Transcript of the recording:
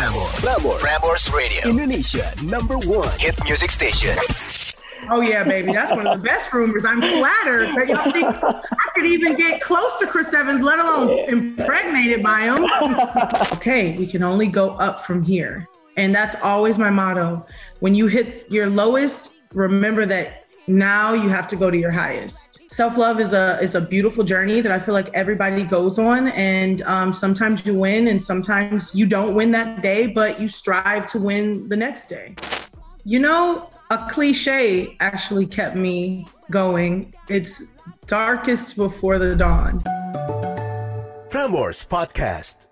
Prambors. Prambors Radio. Indonesia number one hit music station. Oh yeah, baby, that's one of the best rumors. I'm flattered that y'all think I could even get close to Chris Evans, let alone impregnated by him. okay, we can only go up from here, and that's always my motto. When you hit your lowest, remember that now you have to go to your highest. Self love is a is a beautiful journey that I feel like everybody goes on, and um, sometimes you win, and sometimes you don't win that day, but you strive to win the next day. You know, a cliche actually kept me going. It's darkest before the dawn. Prambors Podcast.